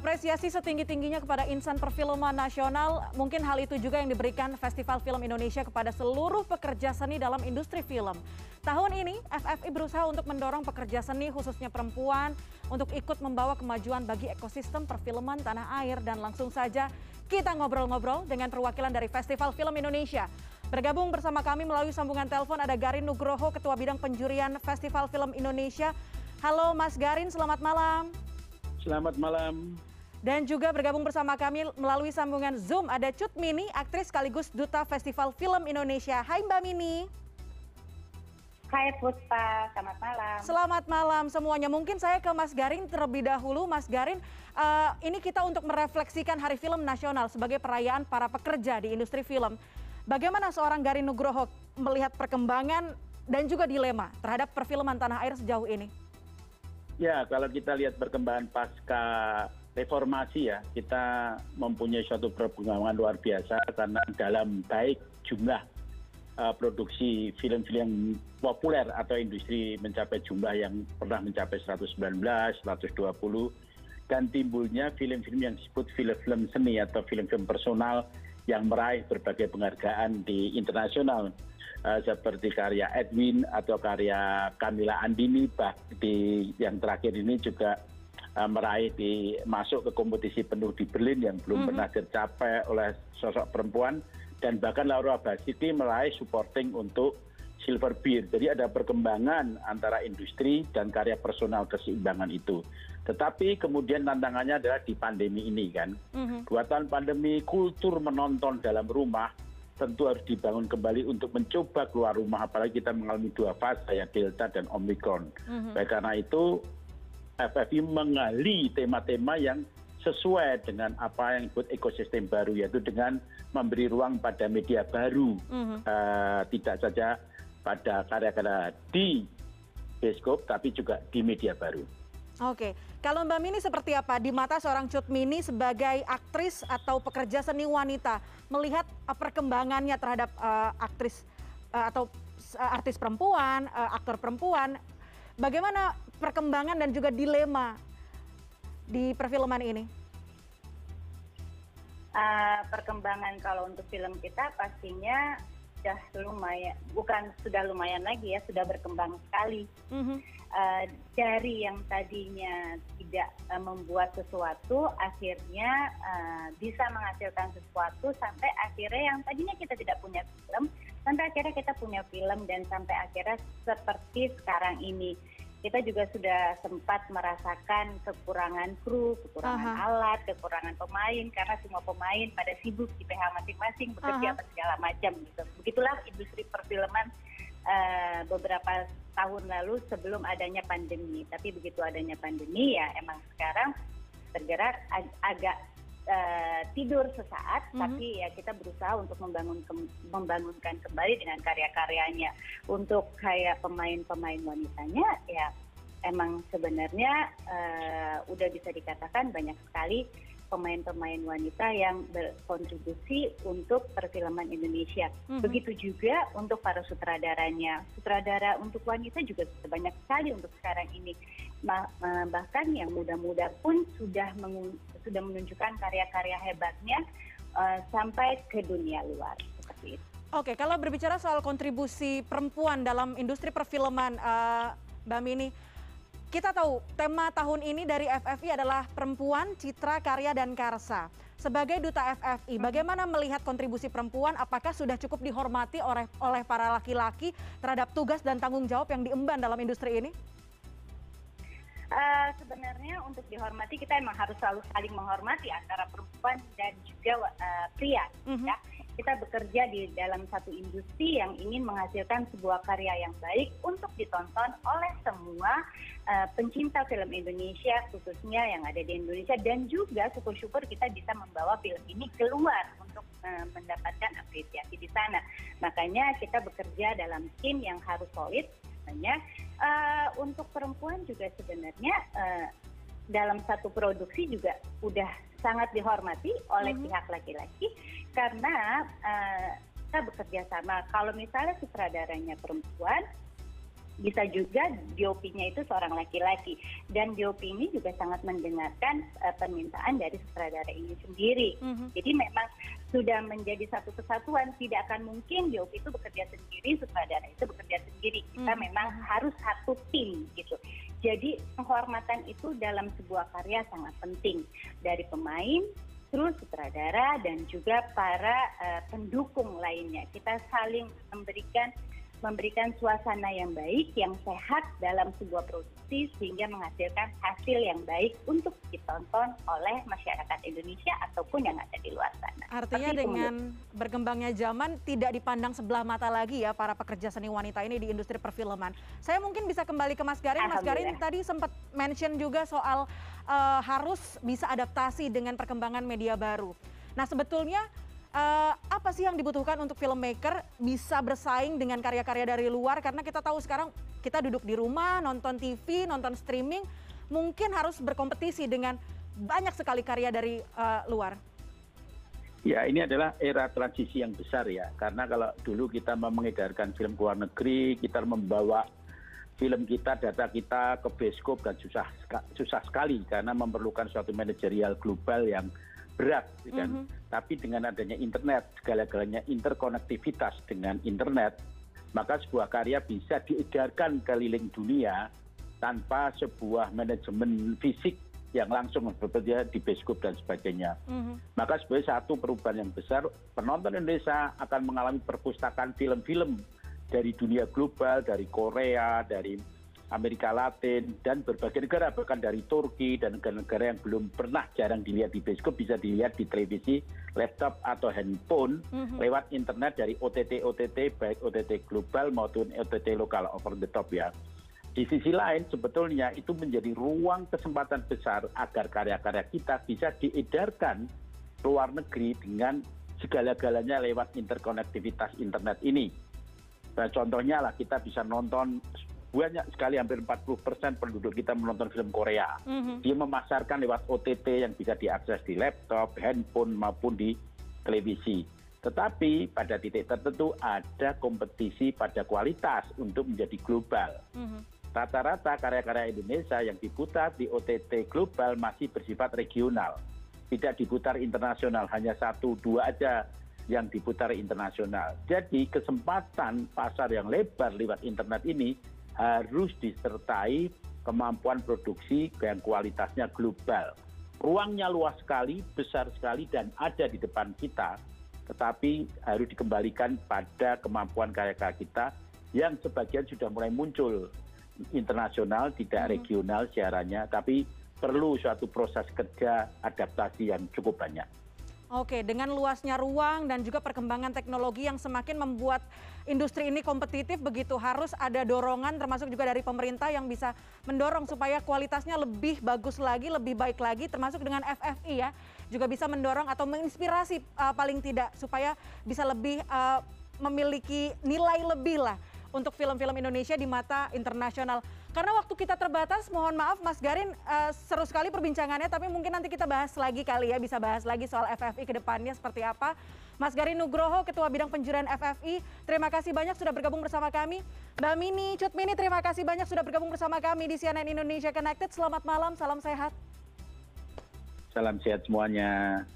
apresiasi setinggi-tingginya kepada insan perfilman nasional, mungkin hal itu juga yang diberikan Festival Film Indonesia kepada seluruh pekerja seni dalam industri film. Tahun ini, FFI berusaha untuk mendorong pekerja seni khususnya perempuan untuk ikut membawa kemajuan bagi ekosistem perfilman tanah air dan langsung saja kita ngobrol-ngobrol dengan perwakilan dari Festival Film Indonesia. Bergabung bersama kami melalui sambungan telepon ada Garin Nugroho, Ketua Bidang Penjurian Festival Film Indonesia. Halo Mas Garin, selamat malam. Selamat malam. Dan juga bergabung bersama kami melalui sambungan Zoom ada Cut Mini, aktris sekaligus Duta Festival Film Indonesia. Hai Mbak Mini. Hai Puspa, selamat malam. Selamat malam semuanya. Mungkin saya ke Mas Garin terlebih dahulu. Mas Garin, uh, ini kita untuk merefleksikan Hari Film Nasional sebagai perayaan para pekerja di industri film. Bagaimana seorang Garin Nugroho melihat perkembangan dan juga dilema terhadap perfilman tanah air sejauh ini? ya kalau kita lihat perkembangan pasca reformasi ya. Kita mempunyai suatu perkembangan luar biasa karena dalam baik jumlah uh, produksi film-film populer atau industri mencapai jumlah yang pernah mencapai 119, 120 dan timbulnya film-film yang disebut film-film seni atau film-film personal yang meraih berbagai penghargaan di internasional Eh, seperti karya edwin atau karya camilla andini di yang terakhir ini juga eh, meraih di masuk ke kompetisi penuh di berlin yang belum mhm. pernah tercapai oleh sosok perempuan dan bahkan laura basiti meraih supporting untuk silver beer jadi ada perkembangan antara industri dan karya personal keseimbangan itu tetapi kemudian tantangannya adalah di pandemi ini kan mhm. dua tahun pandemi kultur menonton dalam rumah tentu harus dibangun kembali untuk mencoba keluar rumah apalagi kita mengalami dua fase ya delta dan omikron mhm. Baik karena itu ffi mengali tema tema yang sesuai dengan apa yang disebut ekosistem baru yaitu dengan memberi ruang pada media baru. Mhm. eh, tidak saja pada karya-karya di bioskop tapi juga di media baru. Oke, kalau Mbak Mini seperti apa? Di mata seorang Cut Mini sebagai aktris atau pekerja seni wanita melihat uh, perkembangannya terhadap uh, aktris uh, atau artis perempuan, uh, aktor perempuan, bagaimana perkembangan dan juga dilema di perfilman ini? Uh, perkembangan kalau untuk film kita pastinya sudah lumayan bukan sudah lumayan lagi ya sudah berkembang sekali. Uh, dari yang tadinya tidak uh, membuat sesuatu akhirnya uh, bisa menghasilkan sesuatu sampai akhirnya yang tadinya kita tidak punya film sampai akhirnya kita punya film dan sampai akhirnya seperti sekarang ini kita juga sudah sempat merasakan kekurangan kru, kekurangan alat, kekurangan pemain karena semua pemain pada sibuk di PH masing-masing bekerja uh-huh. segala macam gitu. Begitulah industri perfilman uh, beberapa tahun lalu sebelum adanya pandemi. Tapi begitu adanya pandemi ya emang sekarang tergerak ag- agak tidur sesaat, mm -hmm. tapi ya kita berusaha untuk membangun ke, membangunkan kembali dengan karya-karyanya. Untuk kayak pemain-pemain wanitanya, ya emang sebenarnya uh, udah bisa dikatakan banyak sekali pemain-pemain wanita yang berkontribusi untuk perfilman Indonesia. Mm-hmm. Begitu juga untuk para sutradaranya. Sutradara untuk wanita juga banyak sekali untuk sekarang ini. bahkan yang muda-muda pun sudah sudah menunjukkan karya-karya hebatnya uh, sampai ke dunia luar seperti itu. Oke, kalau berbicara soal kontribusi perempuan dalam industri perfilman, uh, Mbak Mini, kita tahu tema tahun ini dari ffi adalah perempuan citra karya dan karsa sebagai duta ffi hmm. bagaimana melihat kontribusi perempuan apakah sudah cukup dihormati oleh oleh para laki laki terhadap tugas dan tanggung jawab yang diemban dalam industri ini sebenarnya untuk dihormati kita emang harus selalu saling menghormati antara perempuan dan juga uh, pria -hmm. ya. Kita bekerja di dalam satu industri yang ingin menghasilkan sebuah karya yang baik untuk ditonton oleh semua uh, pencinta film Indonesia khususnya yang ada di Indonesia. Dan juga syukur-syukur kita bisa membawa film ini keluar untuk uh, mendapatkan apresiasi di sana. Makanya kita bekerja dalam tim yang harus solid Makanya uh, untuk perempuan juga sebenarnya uh, dalam satu produksi juga udah sangat dihormati oleh mm-hmm. pihak laki-laki karena uh, kita bekerja sama. Kalau misalnya sutradaranya perempuan, bisa juga DOP-nya itu seorang laki-laki dan DOP ini juga sangat mendengarkan uh, permintaan dari sutradara ini sendiri. Mm -hmm. Jadi memang sudah menjadi satu kesatuan, tidak akan mungkin DOP itu bekerja sendiri, sutradara itu bekerja sendiri. Kita mm -hmm. memang harus satu tim gitu. Jadi penghormatan itu dalam sebuah karya sangat penting dari pemain, terus sutradara dan juga para uh, pendukung lainnya. Kita saling memberikan memberikan suasana yang baik, yang sehat dalam sebuah produksi sehingga menghasilkan hasil yang baik untuk ditonton oleh masyarakat Indonesia ataupun yang ada di luar sana. Artinya Seperti dengan itu. berkembangnya zaman tidak dipandang sebelah mata lagi ya para pekerja seni wanita ini di industri perfilman. Saya mungkin bisa kembali ke Mas Garin. Mas Garin tadi sempat mention juga soal uh, harus bisa adaptasi dengan perkembangan media baru. Nah sebetulnya uh, apa sih yang dibutuhkan untuk filmmaker bisa bersaing dengan karya-karya dari luar karena kita tahu sekarang kita duduk di rumah nonton TV nonton streaming mungkin harus berkompetisi dengan banyak sekali karya dari uh, luar. Ya ini adalah era transisi yang besar ya karena kalau dulu kita mengedarkan film luar negeri kita membawa film kita data kita ke bioskop dan susah susah sekali karena memerlukan suatu manajerial global yang berat gitu kan -hmm. tapi dengan adanya internet segala galanya interkonektivitas dengan internet maka sebuah karya bisa diedarkan keliling dunia tanpa sebuah manajemen fisik yang langsung bekerja di bioskop dan sebagainya. -hmm. Maka sebagai satu perubahan yang besar, penonton Indonesia akan mengalami perpustakaan film-film dari dunia global, dari Korea, dari amerika latin dan berbagai negara bahkan dari turki dan negara negara yang belum pernah jarang dilihat di bioskop bisa dilihat di televisi laptop atau handphone mm-hmm. lewat internet dari ott ott baik ott global maupun ott lokal over the top ya di sisi lain sebetulnya itu menjadi ruang kesempatan besar agar karya-karya kita bisa diedarkan luar negeri dengan segala-galanya lewat interkonektivitas internet ini. Nah, contohnya lah kita bisa nonton banyak sekali hampir 40 persen penduduk kita menonton film Korea. Mm-hmm. Dia memasarkan lewat OTT yang bisa diakses di laptop, handphone maupun di televisi. Tetapi pada titik tertentu ada kompetisi pada kualitas untuk menjadi global. Mm-hmm. Rata-rata karya-karya Indonesia yang diputar di OTT global masih bersifat regional, tidak diputar internasional, hanya satu dua aja yang diputar internasional. Jadi kesempatan pasar yang lebar lewat internet ini harus disertai kemampuan produksi yang kualitasnya global. Ruangnya luas sekali, besar sekali, dan ada di depan kita, tetapi harus dikembalikan pada kemampuan karya-karya kita yang sebagian sudah mulai muncul internasional, tidak hmm. regional siarannya, tapi perlu suatu proses kerja adaptasi yang cukup banyak. Oke, dengan luasnya ruang dan juga perkembangan teknologi yang semakin membuat industri ini kompetitif begitu harus ada dorongan termasuk juga dari pemerintah yang bisa mendorong supaya kualitasnya lebih bagus lagi, lebih baik lagi termasuk dengan FFI ya juga bisa mendorong atau menginspirasi uh, paling tidak supaya bisa lebih uh, memiliki nilai lebih lah untuk film-film Indonesia di mata internasional. Karena waktu kita terbatas, mohon maaf Mas Garin, uh, seru sekali perbincangannya, tapi mungkin nanti kita bahas lagi kali ya, bisa bahas lagi soal FFI ke depannya seperti apa. Mas Garin Nugroho, Ketua Bidang Penjurian FFI, terima kasih banyak sudah bergabung bersama kami. Mbak Mini, Cut Mini, terima kasih banyak sudah bergabung bersama kami di CNN Indonesia Connected. Selamat malam, salam sehat. Salam sehat semuanya.